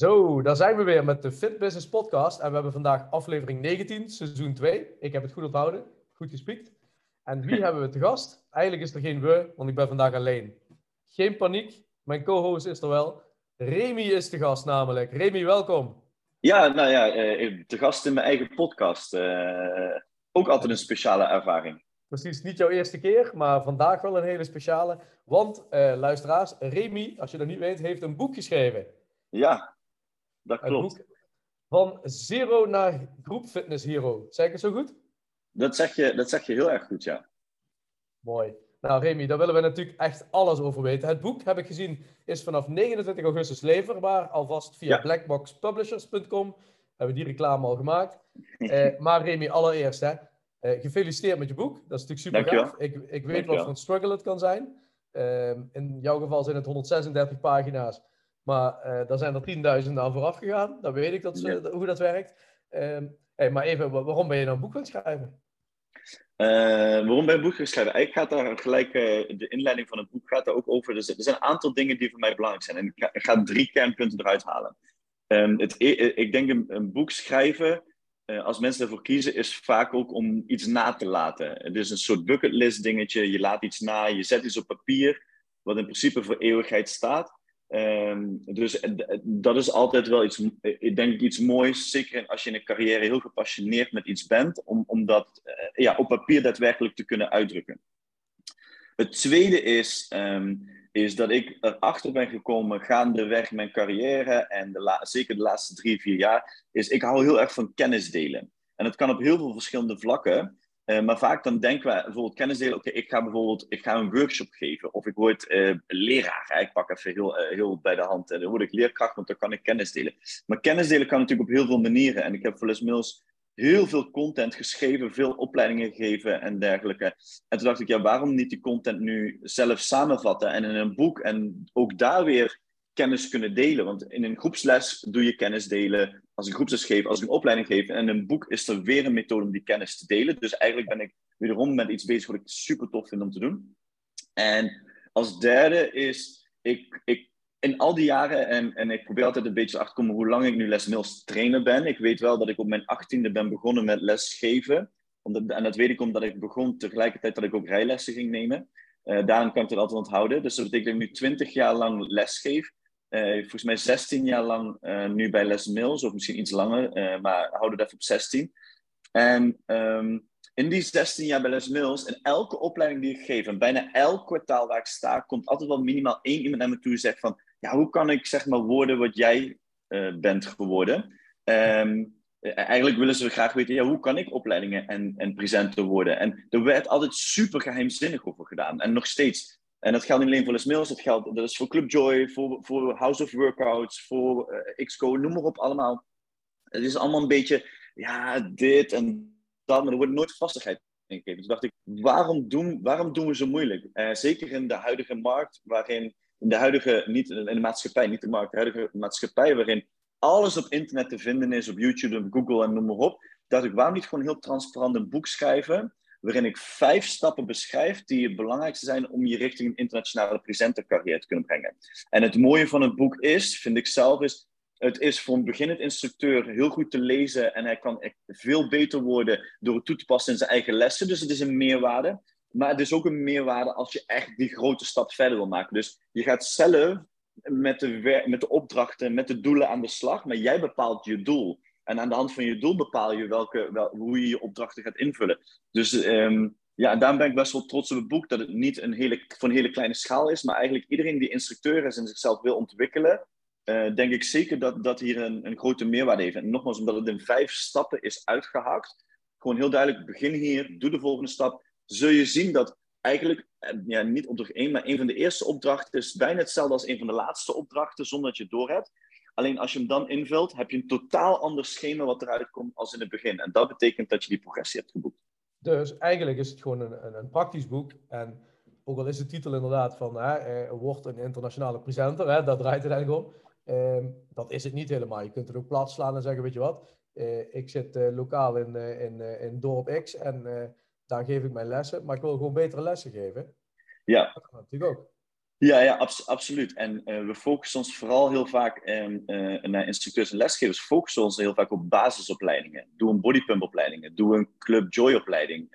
Zo, daar zijn we weer met de Fit Business Podcast. En we hebben vandaag aflevering 19, seizoen 2. Ik heb het goed onthouden, goed gespiekt. En wie hebben we te gast? Eigenlijk is er geen we, want ik ben vandaag alleen. Geen paniek, mijn co-host is er wel. Remy is te gast namelijk. Remy, welkom. Ja, nou ja, eh, te gast in mijn eigen podcast. Eh, ook altijd een speciale ervaring. Precies, niet jouw eerste keer, maar vandaag wel een hele speciale. Want, eh, luisteraars, Remy, als je dat niet weet, heeft een boek geschreven. Ja, dat klopt. boek van Zero naar Groep Fitness Hero. Zeg ik het zo goed? Dat zeg, je, dat zeg je heel erg goed, ja. Mooi. Nou, Remy, daar willen we natuurlijk echt alles over weten. Het boek, heb ik gezien, is vanaf 29 augustus leverbaar. Alvast via Ja. blackboxpublishers.com. Hebben we die reclame al gemaakt. Eh, maar Remy, allereerst, hè, eh, gefeliciteerd met je boek. Dat is natuurlijk super Dankjewel. gaaf. Ik, ik weet Dankjewel. wat voor een struggle het kan zijn. Ehm, in jouw geval zijn het 136 pagina's. Maar eh, daar zijn er 10.000 aan vooraf gegaan. Dan weet ik dat, ze- Ja. hoe dat werkt. Ehm, hey, maar even, wa- waarom ben je nou een boek gaan schrijven? Eh, waarom ben je een boek geschreven? Eigenlijk gaat daar gelijk, de inleiding van het boek gaat daar ook over. Er zijn er zijn een aantal dingen die voor mij belangrijk zijn. En ik ga, ik ga drie kernpunten eruit halen. Ehm, het, e- eh, ik denk een, een boek schrijven, als mensen ervoor kiezen, is vaak ook om iets na te laten. Het is een soort bucketlist dingetje. Je laat iets na, je zet iets op papier, wat in principe voor eeuwigheid staat. Ehm, dus eh, d- dat is altijd wel iets, eh, ik denk iets moois, zeker als je in een carrière heel gepassioneerd met iets bent, om, om dat eh, ja, op papier daadwerkelijk te kunnen uitdrukken. Het tweede is, ehm, is dat ik erachter ben gekomen gaandeweg mijn carrière en de zeker de laatste drie, vier jaar, is ik hou heel erg van kennis delen. En dat kan op heel veel verschillende vlakken. Eh, maar vaak dan denken we bijvoorbeeld kennis delen. Oké, ik ga bijvoorbeeld ik ga een workshop geven. Of ik word eh, leraar. Ik pak even heel, eh, heel bij de hand. En dan word ik leerkracht, want dan kan ik kennis delen. Maar kennis delen kan natuurlijk op heel veel manieren. En ik heb voor Les heel veel content geschreven. Veel opleidingen gegeven en dergelijke. En toen dacht ik, ja, waarom niet die content nu zelf samenvatten. En in een boek. En ook daar weer kennis kunnen delen. Want in een groepsles doe je kennis delen. Als ik groepsles geef, als ik een opleiding geef. En in een boek is er weer een methode om die kennis te delen. Dus eigenlijk ben ik wederom met iets bezig wat ik super tof vind om te doen. En als derde is, ik, ik in al die jaren, en, en ik probeer altijd een beetje achter te komen hoe lang ik nu Les trainer ben. Ik weet wel dat ik op mijn achttiende ben begonnen met lesgeven. Omdat, en dat weet ik omdat ik begon tegelijkertijd dat ik ook rijlessen ging nemen. Eh, daarom kan ik het altijd onthouden. Dus dat betekent dat ik nu twintig jaar lang lesgeef. Eh, volgens mij 16 jaar lang eh, nu bij Les Mills, of misschien iets langer, eh, maar houd het even op 16. En ehm, in die 16 jaar bij Les Mills, in elke opleiding die ik geef, en bijna elk kwartaal waar ik sta, komt altijd wel minimaal één iemand naar me toe en zegt van, ja, hoe kan ik zeg maar worden wat jij bent geworden? Ehm, eh, eigenlijk willen ze graag weten, ja, hoe kan ik opleidingen en, en presenter worden? En er werd altijd super geheimzinnig over gedaan. En nog steeds. En dat geldt niet alleen voor Les Mills, dat geldt dat is voor Club Joy, voor, voor House of Workouts, voor eh, XCO, noem maar op allemaal. Het is allemaal een beetje, ja, dit en dat, maar er wordt nooit vastigheid in gegeven. Dus dacht ik, waarom doen, waarom doen we zo moeilijk? Eh, zeker in de huidige markt, waarin, in de huidige, niet in de maatschappij, niet de markt, de huidige maatschappij, waarin alles op internet te vinden is, op YouTube, Google en noem maar op, dacht ik, waarom niet gewoon heel transparant een boek schrijven, waarin ik vijf stappen beschrijf die het belangrijkste zijn om je richting een internationale presentercarrière te kunnen brengen. En het mooie van het boek is, vind ik zelf, is het is voor een beginnend instructeur heel goed te lezen en hij kan echt veel beter worden door het toe te passen in zijn eigen lessen. Dus het is een meerwaarde. Maar het is ook een meerwaarde als je echt die grote stap verder wil maken. Dus je gaat zelf met de, met de opdrachten, met de doelen aan de slag, maar jij bepaalt je doel. En aan de hand van je doel bepaal je welke, wel, hoe je je opdrachten gaat invullen. Dus ehm, ja, daarom ben ik best wel trots op het boek dat het niet een hele, voor een hele kleine schaal is, maar eigenlijk iedereen die instructeur is en zichzelf wil ontwikkelen, eh, denk ik zeker dat dat hier een, een grote meerwaarde heeft. En nogmaals, omdat het in vijf stappen is uitgehakt, gewoon heel duidelijk, begin hier, doe de volgende stap, zul je zien dat eigenlijk, eh, ja, niet opdracht één, maar een van de eerste opdrachten is bijna hetzelfde als een van de laatste opdrachten, zonder dat je het doorhebt. Alleen als je hem dan invult, heb je een totaal ander schema wat eruit komt als in het begin. En dat betekent dat je die progressie hebt geboekt. Dus eigenlijk is het gewoon een, een, een praktisch boek. En ook al is de titel inderdaad van hè, eh, wordt een internationale presenter, hè, dat draait het eigenlijk om. Ehm, dat is het niet helemaal. Je kunt het ook plat slaan en zeggen, weet je wat, eh, ik zit uh, lokaal in, uh, in, in dorp X en daar geef ik mijn lessen, maar ik wil gewoon betere lessen geven. Ja. Dat kan natuurlijk ook. Ja, ja abs absoluut. En we focussen ons vooral heel vaak, um, naar instructeurs en lesgevers, focussen ons heel vaak op basisopleidingen. Doe een bodypump opleidingen, doe een Club Joy opleiding,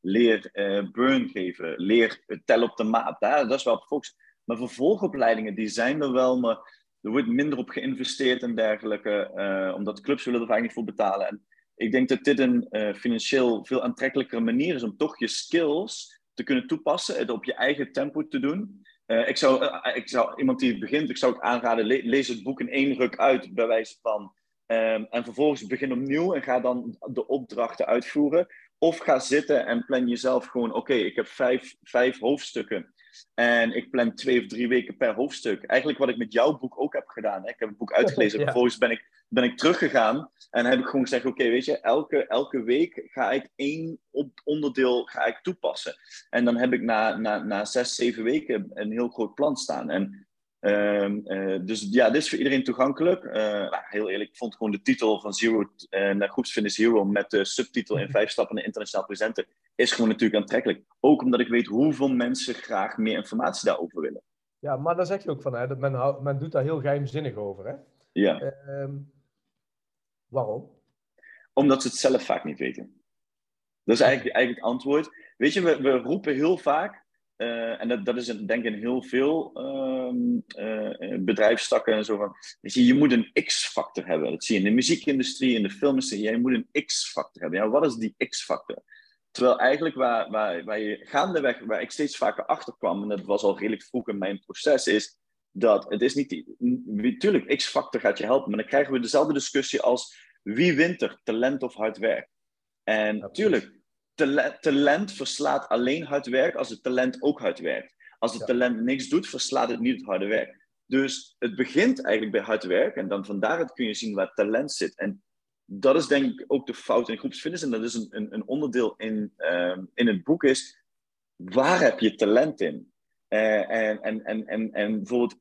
leer burn geven, leer tel op de maat. Daar, dat is wel focus. Maar vervolgopleidingen, die zijn er wel, maar er wordt minder op geïnvesteerd en dergelijke, omdat clubs willen er vaak niet voor betalen. En ik denk dat dit een financieel veel aantrekkelijkere manier is om toch je skills te kunnen toepassen, het op je eigen tempo te doen. Uh, ik, zou, ik zou, iemand die begint, ik zou het aanraden, le lees het boek in één ruk uit, bij wijze van. Um, en vervolgens begin opnieuw en ga dan de opdrachten uitvoeren. Of ga zitten en plan jezelf gewoon, oké, ik heb vijf, vijf hoofdstukken. En ik plan twee of drie weken per hoofdstuk. Eigenlijk wat ik met jouw boek ook heb gedaan. Hè? Ik heb het boek uitgelezen. ja. Vervolgens ben ik, ben ik teruggegaan. En heb ik gewoon gezegd: Oké, weet je, elke, elke week ga ik één onderdeel ga ik toepassen. En dan heb ik na, na, na zes, zeven weken een heel groot plan staan. En Um, uh, dus ja, dit is voor iedereen toegankelijk. Uh, nou, heel eerlijk, ik vond gewoon de titel van Zero uh, naar groepsfitness Zero met de subtitel in vijf stappen naar internationaal presenten is gewoon natuurlijk aantrekkelijk. Ook omdat ik weet hoeveel mensen graag meer informatie daarover willen. Ja, maar dan zeg je ook van, hè, dat men, men doet daar heel geheimzinnig over. Hè? Ja. Um, waarom? Omdat ze het zelf vaak niet weten. Dat is eigenlijk, eigenlijk het antwoord. Weet je, we, we roepen heel vaak uh, en dat, dat is denk ik in heel veel um, uh, bedrijfstakken en zo van. Je, je moet een X-factor hebben. Dat zie je in de muziekindustrie, in de filmindustrie. Je moet een X-factor hebben. Ja, wat is die X-factor? Terwijl eigenlijk waar, waar, waar je gaandeweg, waar ik steeds vaker achter kwam, en dat was al redelijk vroeg in mijn proces, is dat het is niet die. Natuurlijk, X-factor gaat je helpen, maar dan krijgen we dezelfde discussie als wie wint er, talent of hard werk? En natuurlijk, talent verslaat alleen hard werk als het talent ook hard werkt. Als het ja. talent niks doet, verslaat het niet het harde werk. Dus het begint eigenlijk bij hard werk en dan van daaruit kun je zien waar talent zit. En dat is denk ik ook de fout in groepsfitness en dat is een, een, een onderdeel in, um, in het boek is, waar heb je talent in? Uh, en, en, en, en, en bijvoorbeeld,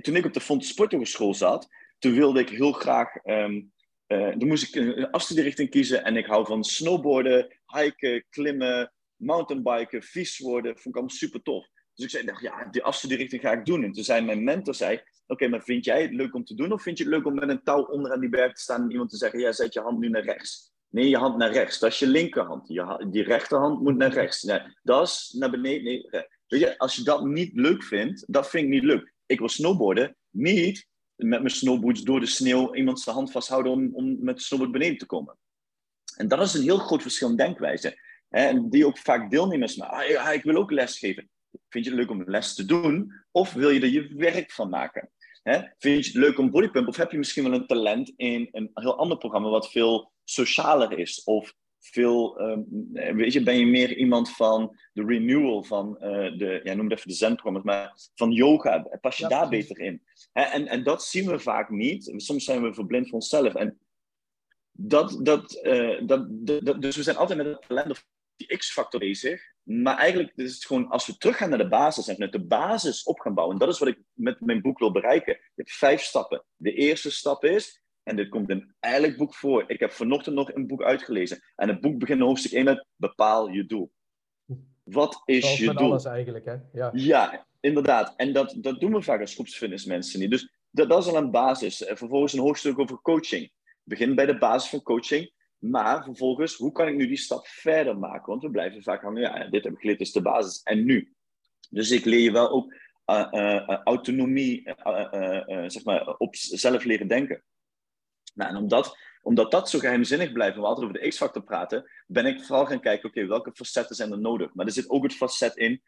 toen ik op de Font Sporthogeschool zat, toen wilde ik heel graag um, uh, dan moest ik een afstudeerrichting kiezen en ik hou van snowboarden, hiken, klimmen, mountainbiken, vies worden. Vond ik allemaal super tof. Dus ik zei, dacht, ja, die afstudeerrichting ga ik doen. En toen zei mijn mentor, zei, oké, maar vind jij het leuk om te doen? Of vind je het leuk om met een touw onder aan die berg te staan en iemand te zeggen, ja, zet je hand nu naar rechts. Nee, je hand naar rechts. Dat is je linkerhand. Je, die rechterhand moet naar rechts. Nee, dat is naar beneden. Nee, weet je, als je dat niet leuk vindt, dat vind ik niet leuk. Ik wil snowboarden, niet met mijn snowboards door de sneeuw iemand zijn hand vasthouden om, om met de snowboard beneden te komen. En dat is een heel groot verschil in denkwijze. Hè, en die ook vaak deelnemers maken. Ah, ik wil ook les geven. Vind je het leuk om les te doen? Of wil je er je werk van maken? Hè? Vind je het leuk om bodypump? Of heb je misschien wel een talent in een heel ander programma wat veel socialer is? Of veel, um, weet je, ben je meer iemand van de renewal van uh, de, ja, noem het even de zen-programma's, maar van yoga. Pas je ja, daar precies. beter in? Hè? En, en dat zien we vaak niet. Soms zijn we verblind voor onszelf. En dat, dat, uh, dat, dat, dus we zijn altijd met het talent of die X-factor bezig. Maar eigenlijk is het gewoon, als we teruggaan naar de basis en vanuit de basis op gaan bouwen. En dat is wat ik met mijn boek wil bereiken. Je hebt vijf stappen. De eerste stap is, en dit komt in elk boek voor. Ik heb vanochtend nog een boek uitgelezen. En het boek begint in hoofdstuk 1 met bepaal je doel. Wat is Zoals je doel? alles eigenlijk, hè? Ja. ja, inderdaad. En dat, dat doen we vaak als groepsfitness mensen niet. Dus dat, dat is al een basis. En vervolgens een hoofdstuk over coaching. Begin bij de basis van coaching. Maar vervolgens, hoe kan ik nu die stap verder maken? Want we blijven vaak hangen, ja, dit heb ik geleerd, is de basis. En nu? Dus ik leer je wel ook uh, uh, autonomie, uh, zeg maar, op zelf leren denken. Nou, en omdat, omdat dat zo geheimzinnig blijft, en we altijd over de X-factor praten, ben ik vooral gaan kijken, oké, welke facetten zijn er nodig? Maar er zit ook het facet in,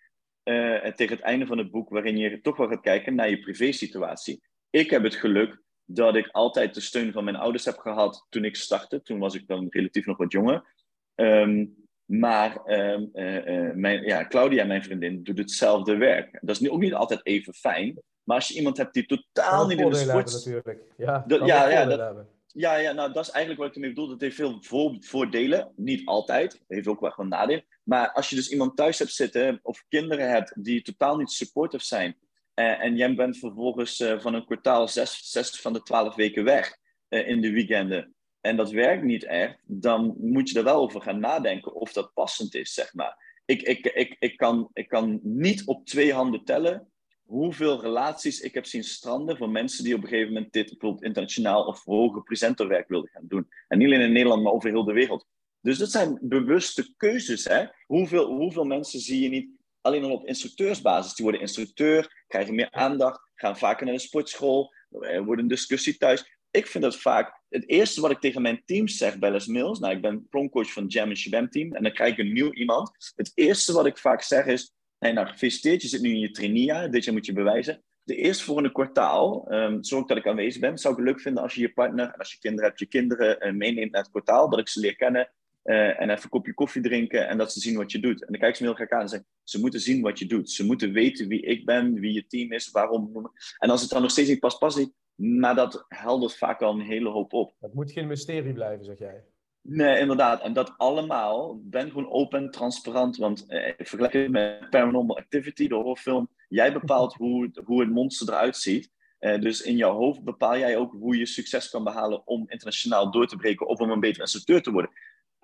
tegen het einde van het boek, waarin je toch wel gaat kijken naar je privé-situatie. Ik heb het geluk dat ik altijd de steun van mijn ouders heb gehad toen ik startte. Toen was ik dan relatief nog wat jonger. Um, maar um, uh, uh, mijn, ja, Claudia, mijn vriendin, doet hetzelfde werk. Dat is nu ook niet altijd even fijn. Maar als je iemand hebt die totaal niet in de sport... natuurlijk. Ja, dat, ja, ja, dat, ja, ja, nou dat is eigenlijk wat ik ermee bedoel. Dat heeft veel voordelen. Niet altijd. Het heeft ook wel gewoon nadelen. Maar als je dus iemand thuis hebt zitten of kinderen hebt die totaal niet supportive zijn. Uh, en jij bent vervolgens uh, van een kwartaal zes, zes van de twaalf weken weg uh, in de weekenden. En dat werkt niet echt. Dan moet je er wel over gaan nadenken of dat passend is, zeg maar. Ik, ik, ik, ik, kan, ik kan niet op twee handen tellen hoeveel relaties ik heb zien stranden van mensen die op een gegeven moment dit bijvoorbeeld internationaal of hoger presenterwerk wilden gaan doen. En niet alleen in Nederland, maar over heel de wereld. Dus dat zijn bewuste keuzes. Hè? Hoeveel, hoeveel mensen zie je niet alleen nog op instructeursbasis? Die worden instructeur, krijgen meer aandacht, gaan vaker naar de sportschool, er wordt een discussie thuis. Ik vind dat vaak het eerste wat ik tegen mijn team zeg bij Les Mills. Nou, ik ben promcoach van Jam en Shabam team en dan krijg ik een nieuw iemand. Het eerste wat ik vaak zeg is: hey, nou, gefeliciteerd, je zit nu in je trainee dit jaar moet je bewijzen. De een kwartaal, um, zorg dat ik aanwezig ben. Zou ik het leuk vinden als je je partner en als je kinderen hebt, je kinderen uh, meeneemt naar het kwartaal, dat ik ze leer kennen. Uh, en even een kopje koffie drinken en dat ze zien wat je doet. En dan kijk ze me heel graag aan en zeggen, ze moeten zien wat je doet. Ze moeten weten wie ik ben, wie je team is, waarom. En als het dan nog steeds niet past, past niet. Maar dat heldert vaak al een hele hoop op. Het moet geen mysterie blijven, zeg jij. Nee, inderdaad. En dat allemaal, ben gewoon open en transparant. Want eh, vergelijk het met Paranormal Activity, de horrorfilm. Jij bepaalt hoe, hoe het monster eruit ziet. Eh, dus in jouw hoofd bepaal jij ook hoe je succes kan behalen om internationaal door te breken of om een betere instructeur te worden.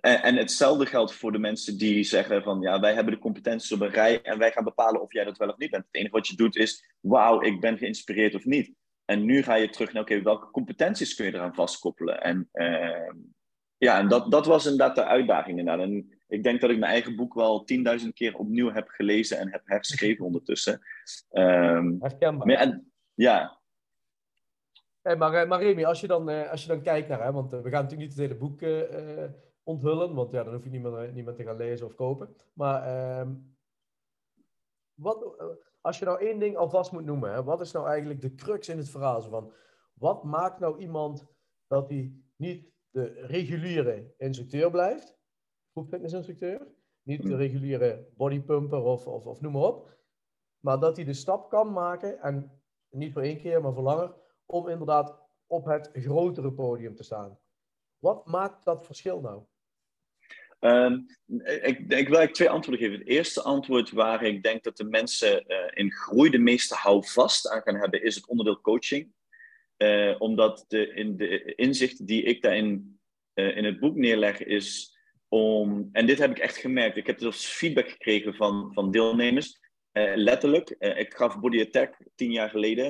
En, en hetzelfde geldt voor de mensen die zeggen van ja, wij hebben de competenties op een rij en wij gaan bepalen of jij dat wel of niet bent. Het enige wat je doet is, wauw, ik ben geïnspireerd of niet. En nu ga je terug naar, oké, welke competenties kun je eraan vastkoppelen? En uh, ja, en dat, dat was inderdaad de uitdaging. Inderdaad. En ik denk dat ik mijn eigen boek wel 10.000 keer opnieuw heb gelezen en heb herschreven ondertussen. Um, Herkenbaar. Maar, en, ja. Hey, maar, eh, maar Remy, als je dan, uh, als je dan kijkt naar, hè, want uh, we gaan natuurlijk niet het hele boek onthullen, want ja, dan hoef je niet meer te gaan lezen of kopen. Maar ehm, wat, als je nou één ding alvast moet noemen, hè, wat is nou eigenlijk de crux in het verhaal? Van, wat maakt nou iemand dat hij niet de reguliere instructeur blijft, groepfitnessinstructeur, niet de hmm. reguliere bodypumper of, of, of noem maar op, maar dat hij de stap kan maken, en niet voor één keer, maar voor langer, om inderdaad op het grotere podium te staan. Wat maakt dat verschil nou? Um, ik, ik, wil eigenlijk twee antwoorden geven. Het eerste antwoord waar ik denk dat de mensen uh, in groei de meeste houvast aan gaan hebben, is het onderdeel coaching. Uh, omdat de, in de inzicht die ik daarin uh, in het boek neerleg is om, en dit heb ik echt gemerkt, ik heb dus feedback gekregen van, van deelnemers, uh, letterlijk. ik gaf Body Attack tien jaar geleden.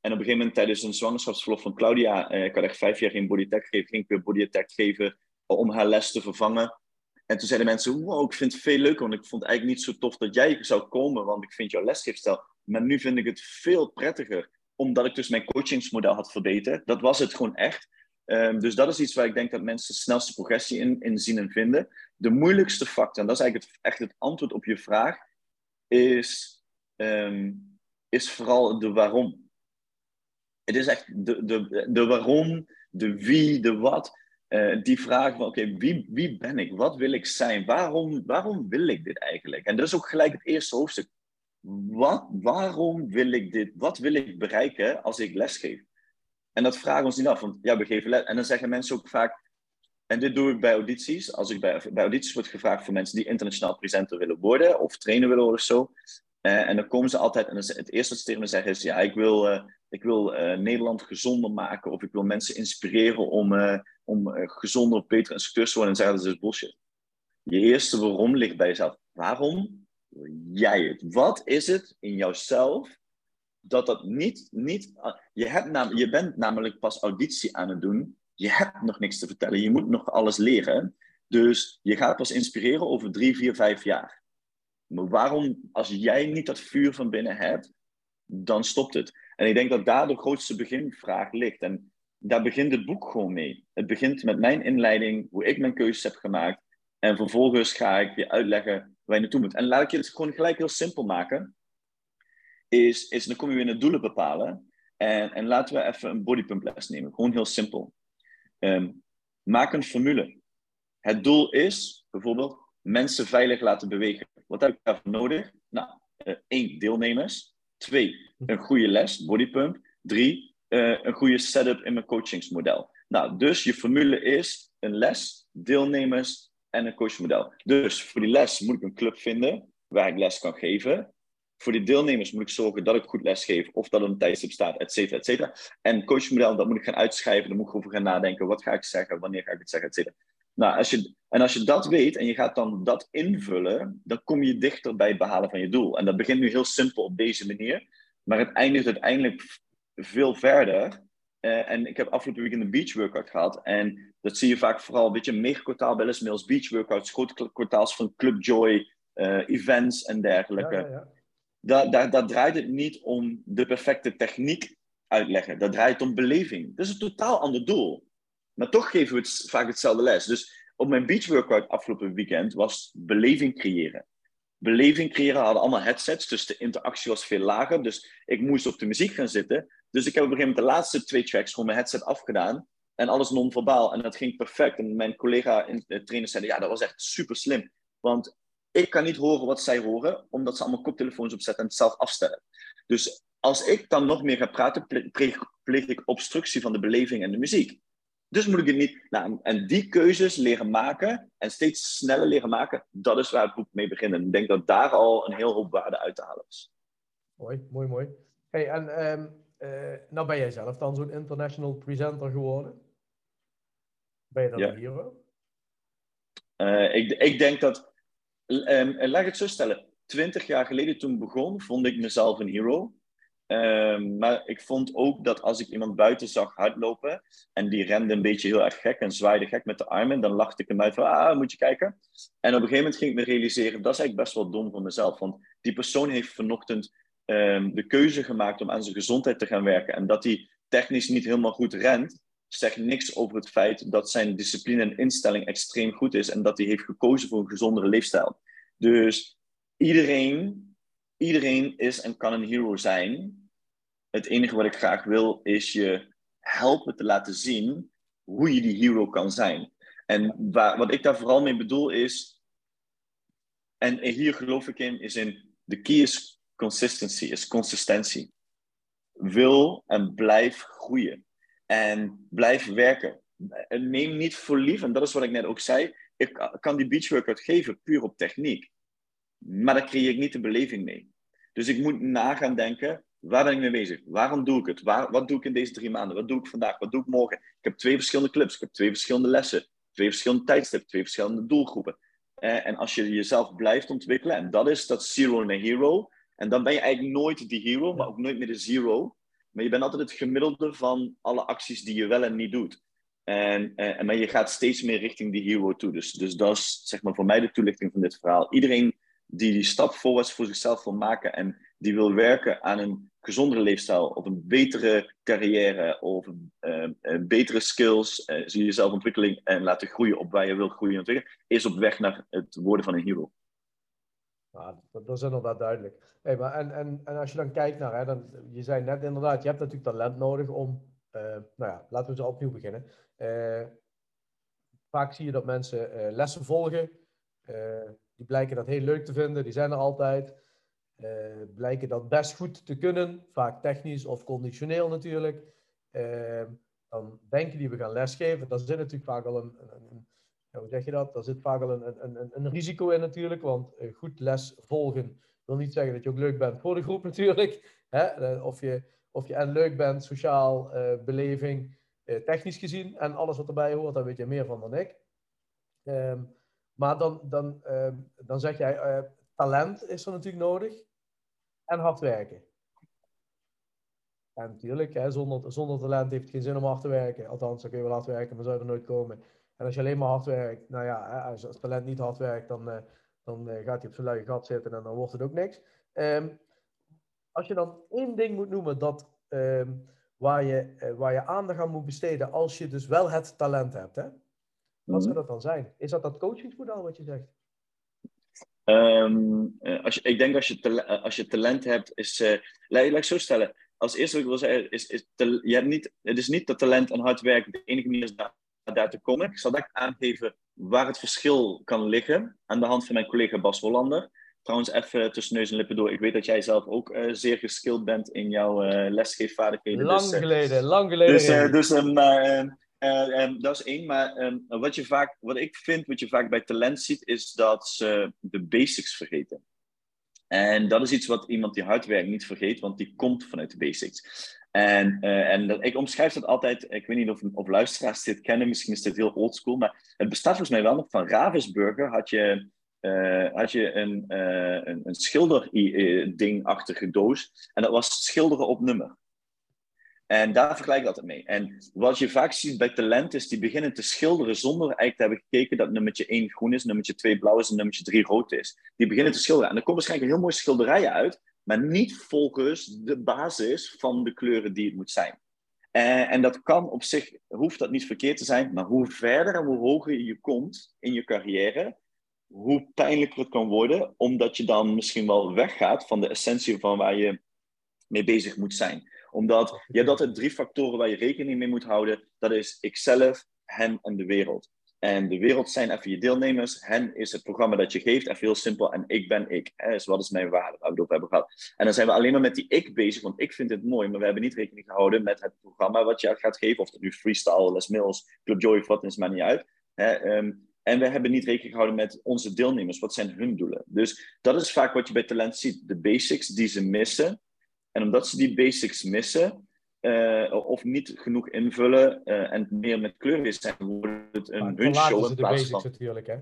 En op een gegeven moment tijdens een zwangerschapsverlof van Claudia, ik had echt vijf jaar geen Body Attack gegeven, ging ik weer Body Attack geven om haar les te vervangen. En toen zeiden mensen, wow, ik vind het veel leuker, want ik vond het eigenlijk niet zo tof dat jij zou komen, want ik vind jouw lesgeefstijl. Maar nu vind ik het veel prettiger omdat ik dus mijn coachingsmodel had verbeterd. Dat was het gewoon echt. Um, dus dat is iets waar ik denk dat mensen de snelste progressie in, in zien en vinden. De moeilijkste factor, en dat is eigenlijk het, echt het antwoord op je vraag, is, um, is vooral de waarom. Het is echt de, de, de waarom, de wie, de wat. Uh, die vraag van, oké, wie, wie ben ik? Wat wil ik zijn? Waarom, waarom wil ik dit eigenlijk? En dat is ook gelijk het eerste hoofdstuk wat, waarom wil ik dit? Wat wil ik bereiken als ik lesgeef? En dat vragen we ons niet af, want ja, we les. En dan zeggen mensen ook vaak, en dit doe ik bij audities. Als ik bij, bij audities word gevraagd voor mensen die internationaal presenter willen worden of trainer willen worden of zo. Uh, en dan komen ze altijd, en het eerste wat ze tegen me zeggen is, ja, ik wil, uh, ik wil uh, Nederland gezonder maken of ik wil mensen inspireren om, om gezonder of betere instructeurs te worden. En zeggen, dat is bullshit. Je eerste waarom ligt bij jezelf. Waarom jij het? Wat is het in jouzelf dat dat niet... niet je, hebt nam, je bent namelijk pas auditie aan het doen. Je hebt nog niks te vertellen. Je moet nog alles leren. Dus je gaat pas inspireren over drie, vier, vijf jaar. Maar waarom, als jij niet dat vuur van binnen hebt, dan stopt het. En ik denk dat daar de grootste beginvraag ligt. En daar begint het boek gewoon mee. Het begint met mijn inleiding, hoe ik mijn keuzes heb gemaakt. En vervolgens ga ik je uitleggen waar je naartoe moet. En laat ik je het gewoon gelijk heel simpel maken. Is, is dan kom je weer naar doelen bepalen. En, en laten we even een bodypump les nemen. Gewoon heel simpel. Um, maak een formule. Het doel is bijvoorbeeld mensen veilig laten bewegen. Wat heb ik daarvoor nodig? Nou, uh, één, deelnemers. Twee, een goede les, bodypump. Drie, uh, een goede setup in mijn coachingsmodel. Nou, dus je formule is een les, deelnemers en een coachmodel. Dus voor die les moet ik een club vinden waar ik les kan geven. Voor die deelnemers moet ik zorgen dat ik goed les geef of dat er een tijdstip staat, et cetera, et cetera. En coachmodel, dat moet ik gaan uitschrijven, daar moet ik over gaan nadenken. Wat ga ik zeggen, wanneer ga ik het zeggen, et cetera. Nou, als je, en als je dat weet en je gaat dan dat invullen, dan kom je dichter bij het behalen van je doel. En dat begint nu heel simpel op deze manier, maar het eindigt uiteindelijk veel verder. Uh, en ik heb afgelopen weekend een beach workout gehad. En dat zie je vaak vooral een beetje mega kwartaal bij Les beach workouts, grote kwartaals van Club Joy, uh, events en dergelijke. Ja, ja, ja. Daar, daar, daar draait het niet om de perfecte techniek uitleggen. Dat draait om beleving. Dat is een totaal ander doel. Maar toch geven we het vaak hetzelfde les. Dus op mijn beach workout afgelopen weekend was beleving creëren. Beleving creëren hadden allemaal headsets, dus de interactie was veel lager. Dus ik moest op de muziek gaan zitten. Dus ik heb op een gegeven moment de laatste twee tracks gewoon mijn headset afgedaan. En alles non-verbaal. En dat ging perfect. En mijn collega in de trainer zei, ja, dat was echt super slim. Want ik kan niet horen wat zij horen, omdat ze allemaal koptelefoons opzetten en het zelf afstellen. Dus als ik dan nog meer ga praten, pleeg ik obstructie van de beleving en de muziek. Dus moet ik het niet. Nou, en die keuzes leren maken en steeds sneller leren maken, dat is waar het boek mee begint. En ik denk dat daar al een heel hoop waarde uit te halen is. Mooi, mooi, mooi. Hey, en um, uh, nou ben jij zelf dan zo'n international presenter geworden? Ben je dan ja. een hero? Uh, ik, ik denk dat. Um, laat ik het zo stellen. Twintig jaar geleden toen ik begon, vond ik mezelf een hero. Um, maar ik vond ook dat als ik iemand buiten zag hardlopen en die rende een beetje heel erg gek en zwaaide gek met de armen, dan lachte ik hem uit van, ah, moet je kijken. En op een gegeven moment ging ik me realiseren, dat is eigenlijk best wel dom van mezelf, want die persoon heeft vanochtend um, de keuze gemaakt om aan zijn gezondheid te gaan werken en dat hij technisch niet helemaal goed rent, zegt niks over het feit dat zijn discipline en instelling extreem goed is en dat hij heeft gekozen voor een gezondere leefstijl. Dus iedereen iedereen is en kan een hero zijn. Het enige wat ik graag wil is je helpen te laten zien hoe je die hero kan zijn. En wat ik daar vooral mee bedoel is, en hier geloof ik in, is in de key is consistency, is consistentie. Wil en blijf groeien. En blijf werken. Neem niet voor lief, en dat is wat ik net ook zei, ik kan die beach workout geven puur op techniek. Maar daar creëer ik niet de beleving mee. Dus ik moet na gaan denken, waar ben ik mee bezig? Waarom doe ik het? Waar, wat doe ik in deze drie maanden? Wat doe ik vandaag? Wat doe ik morgen? Ik heb twee verschillende clubs, ik heb twee verschillende lessen, twee verschillende tijdstippen, twee verschillende doelgroepen. Eh, en als je jezelf blijft ontwikkelen, en dat is dat zero naar hero, en dan ben je eigenlijk nooit die hero, maar ook nooit meer de zero. Maar je bent altijd het gemiddelde van alle acties die je wel en niet doet. En, en, eh, maar je gaat steeds meer richting die hero toe. Dus, dus dat is zeg maar voor mij de toelichting van dit verhaal. Iedereen die die stap voorwaarts voor zichzelf wil maken en die wil werken aan een gezondere leefstijl, of een betere carrière, of een, uh, betere skills, uh, zie jezelf ontwikkeling en laten groeien op waar je wil groeien en ontwikkelen, is op weg naar het worden van een hero. Dat, is inderdaad duidelijk. Hey, maar en, en, en als je dan kijkt naar, hè, dan, je zei net inderdaad, je hebt natuurlijk talent nodig om, nou ja, laten we zo opnieuw beginnen. vaak zie je dat mensen lessen volgen, die blijken dat heel leuk te vinden, die zijn er altijd. Uh, blijken dat best goed te kunnen, vaak technisch of conditioneel natuurlijk. Uh, dan denken die we gaan lesgeven, daar zit natuurlijk vaak al een, een, hoe zeg je dat? Daar zit vaak al een, een, een risico in natuurlijk, want uh, goed les volgen wil niet zeggen dat je ook leuk bent voor de groep natuurlijk. Hè? Of, je, of je en leuk bent, sociaal, beleving, technisch gezien en alles wat erbij hoort, daar weet je meer van dan ik. Ehm, maar dan, dan, ehm, dan zeg jij, uh, talent is er natuurlijk nodig en hard werken. En natuurlijk, hè, zonder, zonder talent heeft het geen zin om hard te werken. Althans, kun je wel hard werken, maar zou er nooit komen. En als je alleen maar hard werkt, nou ja, als, als talent niet hard werkt, dan, uh, dan uh, gaat hij op zijn luie gat zitten en dan wordt het ook niks. Um, als je dan één ding moet noemen dat, um, waar, je, waar je aandacht aan moet besteden als je dus wel het talent hebt, hè? Wat zou mhm. dat dan zijn? Is dat dat coachingsmodel wat je zegt? Um, als je, ik denk als je, eh, als je talent hebt, is. Uh, laat, ik zo stellen. Als eerste wat ik wil zeggen, is, is je hebt niet, het is niet dat talent en hard werken de enige manier is daar, daar te komen. Ik zal dat aangeven waar het verschil kan liggen aan de hand van mijn collega Bas Hollander. Trouwens, even tussen neus en lippen door. Ik weet dat jij zelf ook uh, zeer geskild bent in jouw uh, lesgeefvaardigheden. Lang dus, geleden, lang geleden. Dus, dus um, dat is één. Maar um, wat, je vaak, wat ik vind, wat je vaak bij talent ziet, is dat ze de basics vergeten. En dat is iets wat iemand die hard werkt niet vergeet, want die komt vanuit de basics. En, uh, en ik omschrijf dat altijd, ik weet niet of, of luisteraars dit kennen, misschien is dit heel oldschool, maar het bestaat volgens mij wel nog van Ravensburger had je, uh, had je een, uh, een, een schilderding-achtige doos en dat was schilderen op nummer. En daar vergelijk ik altijd mee. En wat je vaak ziet bij talent is, die beginnen te schilderen zonder eigenlijk te hebben gekeken dat nummertje 1 groen is, nummertje 2 blauw is en nummertje 3 rood is. Die beginnen te schilderen. En er komen waarschijnlijk heel mooie schilderijen uit, maar niet volgens de basis van de kleuren die het moet zijn. En, en, dat kan op zich, hoeft dat niet verkeerd te zijn, maar hoe verder en hoe hoger je komt in je carrière, hoe pijnlijker het kan worden, omdat je dan misschien wel weggaat van de essentie van waar je mee bezig moet zijn omdat je hebt altijd drie factoren waar je rekening mee moet houden. Dat is ikzelf, hen en de wereld. En de wereld zijn even je deelnemers. Hen is het programma dat je geeft. Even heel simpel. En ik ben ik. Hè, dus wat is mijn waarde? Waar we het over hebben gehad. En dan zijn we alleen maar met die ik bezig. Want ik vind het mooi. Maar we hebben niet rekening gehouden met het programma wat je gaat geven. Of het nu freestyle, Les Mills, Club Joy of wat is, maar niet uit. Hè, um, en we hebben niet rekening gehouden met onze deelnemers. Wat zijn hun doelen? Dus dat is vaak wat je bij talent ziet. De basics die ze missen. En omdat ze die basics missen, uh, of niet genoeg invullen uh, en meer met kleur zijn, wordt het een hun show in plaats van... natuurlijk, hè?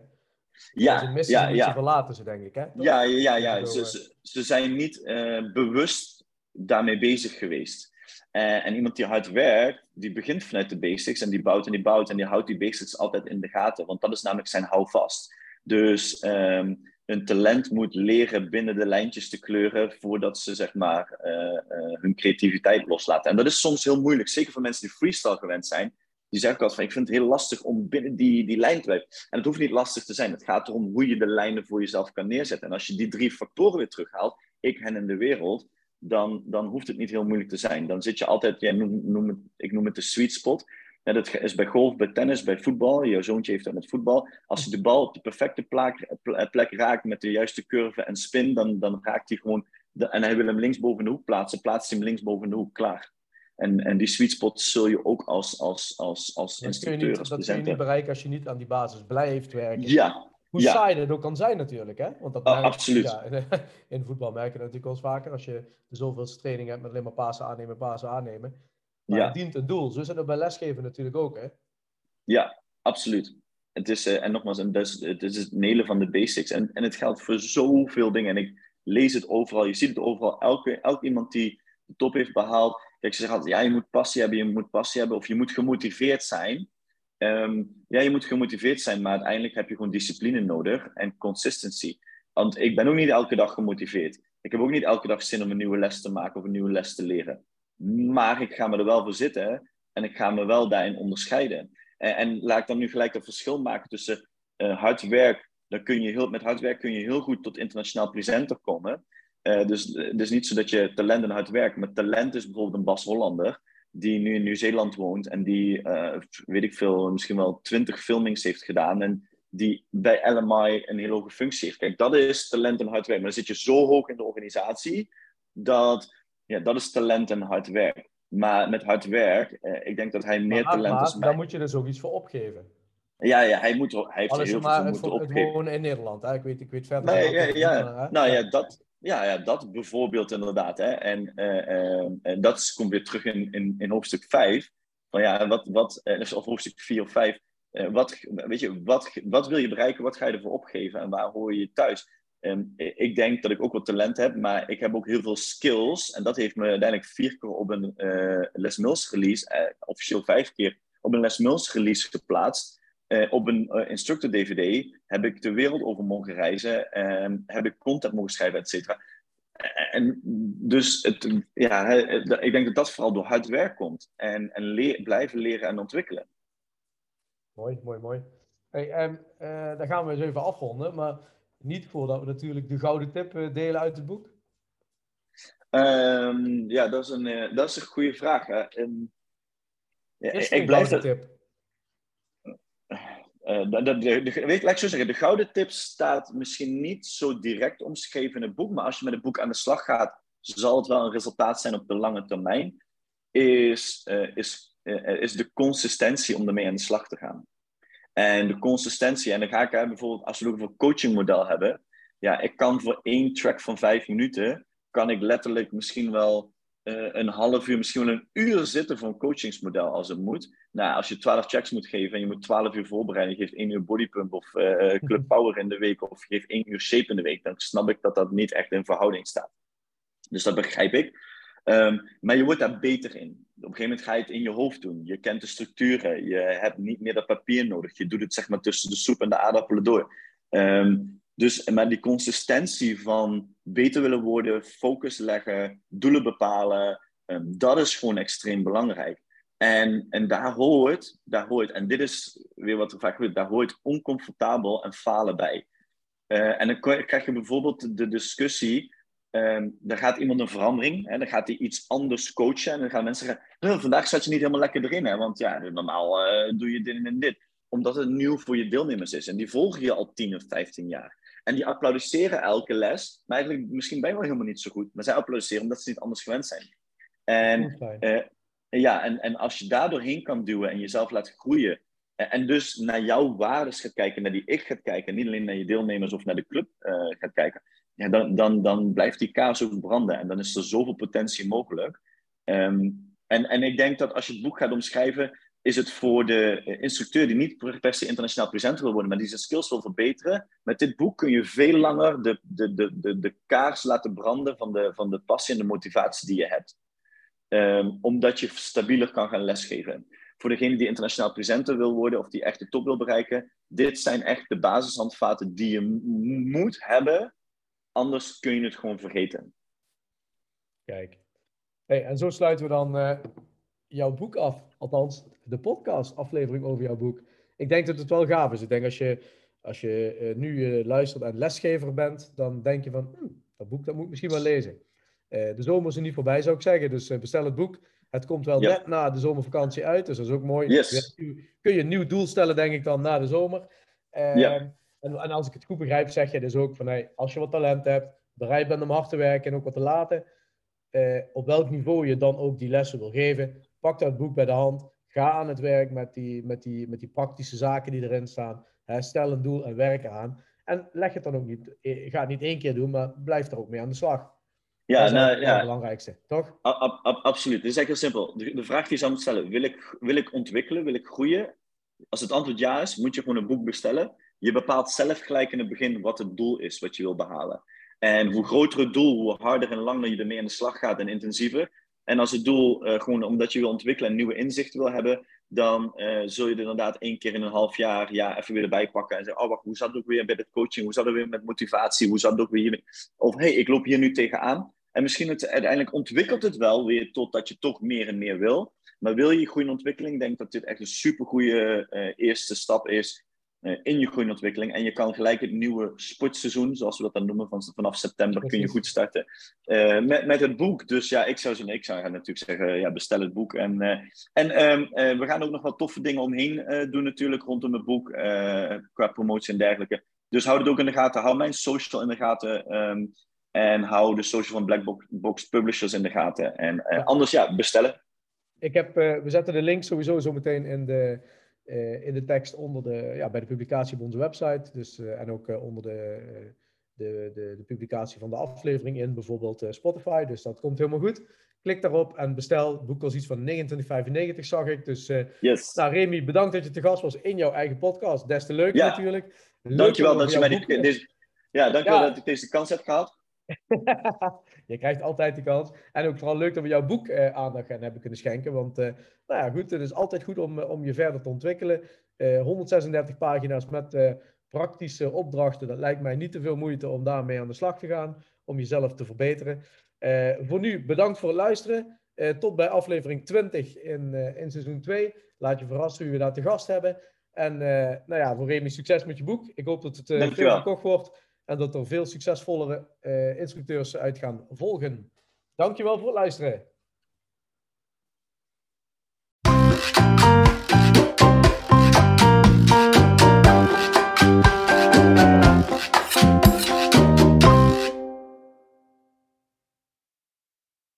Ja, ze missen ja, ja. verlaten ze, denk ik, hè? Ja, ja, ja. Ze, ze, ze, zijn niet uh, bewust daarmee bezig geweest. en iemand die hard werkt, die begint vanuit de basics en die bouwt en die bouwt en die houdt die basics altijd in de gaten, want dat is namelijk zijn houvast. Dus um, hun talent moet leren binnen de lijntjes te kleuren voordat ze zeg maar uh, uh, hun creativiteit loslaten. En dat is soms heel moeilijk, zeker voor mensen die freestyle gewend zijn. Die zeggen altijd van, ik vind het heel lastig om binnen die, die lijn te blijven. En het hoeft niet lastig te zijn. Het gaat erom hoe je de lijnen voor jezelf kan neerzetten. En als je die drie factoren weer terughaalt, ik, hen en de wereld, dan, dan hoeft het niet heel moeilijk te zijn. Dan zit je altijd, ja, noem, ik noem het de sweet spot. Ja, dat is bij golf, bij tennis, bij voetbal. Jouw zoontje heeft dat met voetbal. Als hij de bal op de perfecte plek, plek raakt met de juiste curve en spin, dan, dan raakt hij gewoon. De, en hij wil hem links boven de hoek plaatsen, plaatst hij hem links boven de hoek, klaar. En, en die sweet spot zul je ook als, als, als, als instructeur, niet, als Dat kun je niet bereiken als je niet aan die basis blijft werken. Ja. Hoe ja. saai dat ook kan zijn natuurlijk. Hè? Want dat oh, absoluut. Ja, in voetbal merk je dat natuurlijk wel eens vaker. Als je de zoveelste training hebt met alleen maar pasen aannemen, pasen aannemen. Maar ja. het dient een doel. Zo is het ook bij lesgeven natuurlijk ook. Hè? Ja, absoluut. Het is, uh, en nogmaals, het is, het is het nelen van de basics. En, en het geldt voor zoveel dingen. En ik lees het overal, je ziet het overal. Elke, elk iemand die de top heeft behaald. Kijk, ze zeggen altijd, ja, je moet passie hebben, je moet passie hebben. Of je moet gemotiveerd zijn. Um, ja, je moet gemotiveerd zijn, maar uiteindelijk heb je gewoon discipline nodig en consistency. Want ik ben ook niet elke dag gemotiveerd. Ik heb ook niet elke dag zin om een nieuwe les te maken of een nieuwe les te leren. Maar ik ga me er wel voor zitten en ik ga me wel daarin onderscheiden. En, en laat ik dan nu gelijk een verschil maken tussen uh, hard werk. Dan kun je heel, met hard werk kun je heel goed tot internationaal presenter komen. Uh, dus het is niet zo dat je talent en hard werk. Maar talent is bijvoorbeeld een Bas Hollander. Die nu in Nieuw-Zeeland woont. En die, weet ik veel, misschien wel twintig filmings heeft gedaan. En die bij LMI een hele hoge functie heeft. Kijk, dat is talent en hard werk. Maar dan zit je zo hoog in de organisatie. Dat, ja, dat is talent en hard werk. Maar met hard werk, eh, ik denk dat hij meer maar, talent maar, is. Dan moet je dus ook iets voor opgeven. Ja, ja hij, moet, hij heeft Alles heel maar veel het, moeten het opgeven. wonen in Nederland. Hè? Ik, weet, ik weet verder Nee, ja, ja. Nou ja, dat, ja, ja, dat bijvoorbeeld inderdaad. Hè. En, eh, eh, en dat is- komt weer terug in, in, in hoofdstuk 5. Van ja, wat, wat, of hoofdstuk 4 of 5. eh, wat, weet je, wat, wat wil je bereiken? Wat ga je ervoor opgeven? En waar hoor je je thuis? Ehm, ik denk dat ik ook wat talent heb, maar ik heb ook heel veel skills. En dat heeft me uiteindelijk vier keer op een Mills release, eh, officieel vijf keer, op een Les release geplaatst. Eh, op een instructor DVD heb ik de wereld over mogen reizen, en heb ik content mogen schrijven, et cetera. En dus het, ja, ik denk dat dat vooral door hard werk komt. En, en blijven leren en ontwikkelen. Mooi, mooi, mooi. Hey, en, eh, dan gaan we eens even afronden, maar niet voordat we natuurlijk de gouden tip eh, delen uit het boek. Ehm, ja, dat is een, eh, dat is een goede vraag. Hè. Ehm, ja, Is ik, blijf dat, tip? Uh, de, de, de, weet, laat ik zo zeggen, de gouden tip staat misschien niet zo direct omschreven in het boek, maar als je met het boek aan de slag gaat, zal het wel een resultaat zijn op de lange termijn, is, uh, is, is de consistentie om ermee aan de slag te gaan. En de consistentie, en dan ga ik bijvoorbeeld, als we het over een coachingmodel hebben, ja, ik kan voor één track van vijf minuten, kan ik letterlijk misschien wel uh, een half uur, misschien wel een uur zitten voor een coachingsmodel als het moet. Nou, als je twaalf checks moet geven en je moet twaalf uur voorbereiden, je geeft één uur bodypump of uh, club power in de week of je geeft één uur shape in de week, dan snap ik dat dat niet echt in verhouding staat. Dus dat begrijp ik. Um, maar je wordt daar beter in. Op een gegeven moment ga je het in je hoofd doen. Je kent de structuren. Je hebt niet meer dat papier nodig. Je doet het zeg maar tussen de soep en de aardappelen door. Um, dus, maar die consistentie van beter willen worden, focus leggen, doelen bepalen, um, dat is gewoon extreem belangrijk. En, en daar hoort, daar hoort, en dit is weer wat er vaak gebeurt, daar hoort oncomfortabel en falen bij. Uh, en dan krijg je bijvoorbeeld de discussie, um, dan gaat iemand een verandering, hè, dan gaat hij iets anders coachen en dan gaan mensen zeggen, vandaag zat je niet helemaal lekker erin, hè, want ja, normaal uh, doe je dit en dit. Omdat het nieuw voor je deelnemers is en die volgen je al 10 of 15 jaar. En die applaudisseren elke les, maar eigenlijk misschien ben je wel helemaal niet zo goed. Maar zij applaudisseren omdat ze niet anders gewend zijn. En, uh, ja, en, en als je daar doorheen kan duwen en jezelf laat groeien, en dus naar jouw waarden gaat kijken, naar die ik gaat kijken, niet alleen naar je deelnemers of naar de club uh, gaat kijken, dan, dan, dan blijft die kaas ook branden en dan is er zoveel potentie mogelijk. Um, en, en ik denk dat als je het boek gaat omschrijven, is het voor de instructeur die niet per se internationaal presenter wil worden, maar die zijn skills wil verbeteren. Met dit boek kun je veel langer de, de, de, de, de kaars laten branden van de, van de passie en de motivatie die je hebt. Um, omdat je stabieler kan gaan lesgeven. Voor degene die internationaal presenter wil worden of die echt de top wil bereiken, dit zijn echt de basishandvaten die je moet hebben, anders kun je het gewoon vergeten. Kijk. Hey, en zo sluiten we dan uh, jouw boek af. Althans, de podcast aflevering over jouw boek. Ik denk dat het wel gaaf is. Ik denk als je, als je uh, nu uh, luistert en lesgever bent, dan denk je van, hm, dat boek dat moet ik misschien wel lezen. De zomer is er niet voorbij, zou ik zeggen. Dus bestel het boek. Het komt wel ja. net na de zomervakantie uit, dus dat is ook mooi. Yes. Kun je een nieuw doel stellen, denk ik dan, na de zomer. ja. En, en, als ik het goed begrijp, zeg je dus ook van, hey, als je wat talent hebt, bereid bent om hard te werken en ook wat te laten, op welk niveau je dan ook die lessen wil geven, pak dat boek bij de hand, ga aan het werk met die, met die, met die praktische zaken die erin staan. Hè, stel een doel en werk aan. En leg het dan ook niet, ga het niet één keer doen, maar blijf er ook mee aan de slag. Ja, dat is nou, het ja. belangrijkste, toch? A absoluut. Het is echt heel simpel. De, de, vraag die je zou moeten stellen, wil ik, wil ik ontwikkelen, wil ik groeien? Als het antwoord ja is, moet je gewoon een boek bestellen. Je bepaalt zelf gelijk in het begin wat het doel is wat je wil behalen. En hoe groter het doel, hoe harder en langer je ermee aan de slag gaat en intensiever, en als het doel uh, gewoon omdat je wil ontwikkelen en nieuwe inzichten wil hebben, dan uh, zul je er inderdaad één keer in een half jaar ja, even weer erbij pakken en zeggen, oh wacht, hoe zat het ook weer met het coaching? Hoe zat het weer met motivatie? Hoe zat het ook weer hiermee? Of hey, ik loop hier nu tegenaan. En misschien het, uiteindelijk ontwikkelt het wel weer totdat je toch meer en meer wil. Maar wil je groei en ontwikkeling, ik denk dat dit echt een supergoeie uh, eerste stap is in je groeiontwikkeling. En je kan gelijk het nieuwe sportseizoen, zoals we dat dan noemen, van, vanaf september kun je goed starten uh, met, met het boek. Dus ja, ik zou, zo, ik zou natuurlijk zeggen, ja, bestel het boek. En, uh, en um, we gaan ook nog wat toffe dingen omheen doen natuurlijk rondom het boek, qua promotie en dergelijke. Dus hou het ook in de gaten. Hou mijn social in de gaten. Um, en hou de social van Black Box Publishers in de gaten. En anders, ja, bestellen. Ik heb, we zetten de link sowieso zo meteen in de, in de tekst onder de, ja, bij de publicatie op onze website. Dus, uh, en ook uh, onder de, de, de, de, publicatie van de aflevering in bijvoorbeeld Spotify. Dus dat komt helemaal goed. Klik daarop en bestel. Het boek was iets van 29,95 zag ik. Dus yes. nou, Remy, bedankt dat je te gast was in jouw eigen podcast. Des te leuker ja. natuurlijk. Leuk dankjewel dat je mij deze, ja, dankjewel ja. dat ik deze kans heb gehad. je krijgt altijd die kans. En ook vooral leuk dat we jouw boek uh, aandacht aan hebben kunnen schenken. Want uh, nou ja, goed, het is altijd goed om, om je verder te ontwikkelen. Uh, 136 pagina's met praktische opdrachten. Dat lijkt mij niet te veel moeite om daarmee aan de slag te gaan. Om jezelf te verbeteren. voor nu bedankt voor het luisteren. tot bij aflevering 20 in, in seizoen 2. Laat je verrassen wie we daar te gast hebben. En nou ja, voor Remy, succes met je boek. Ik hoop dat het veel verkocht wordt. En dat er veel succesvollere uh, instructeurs uit gaan volgen. Dankjewel voor het luisteren.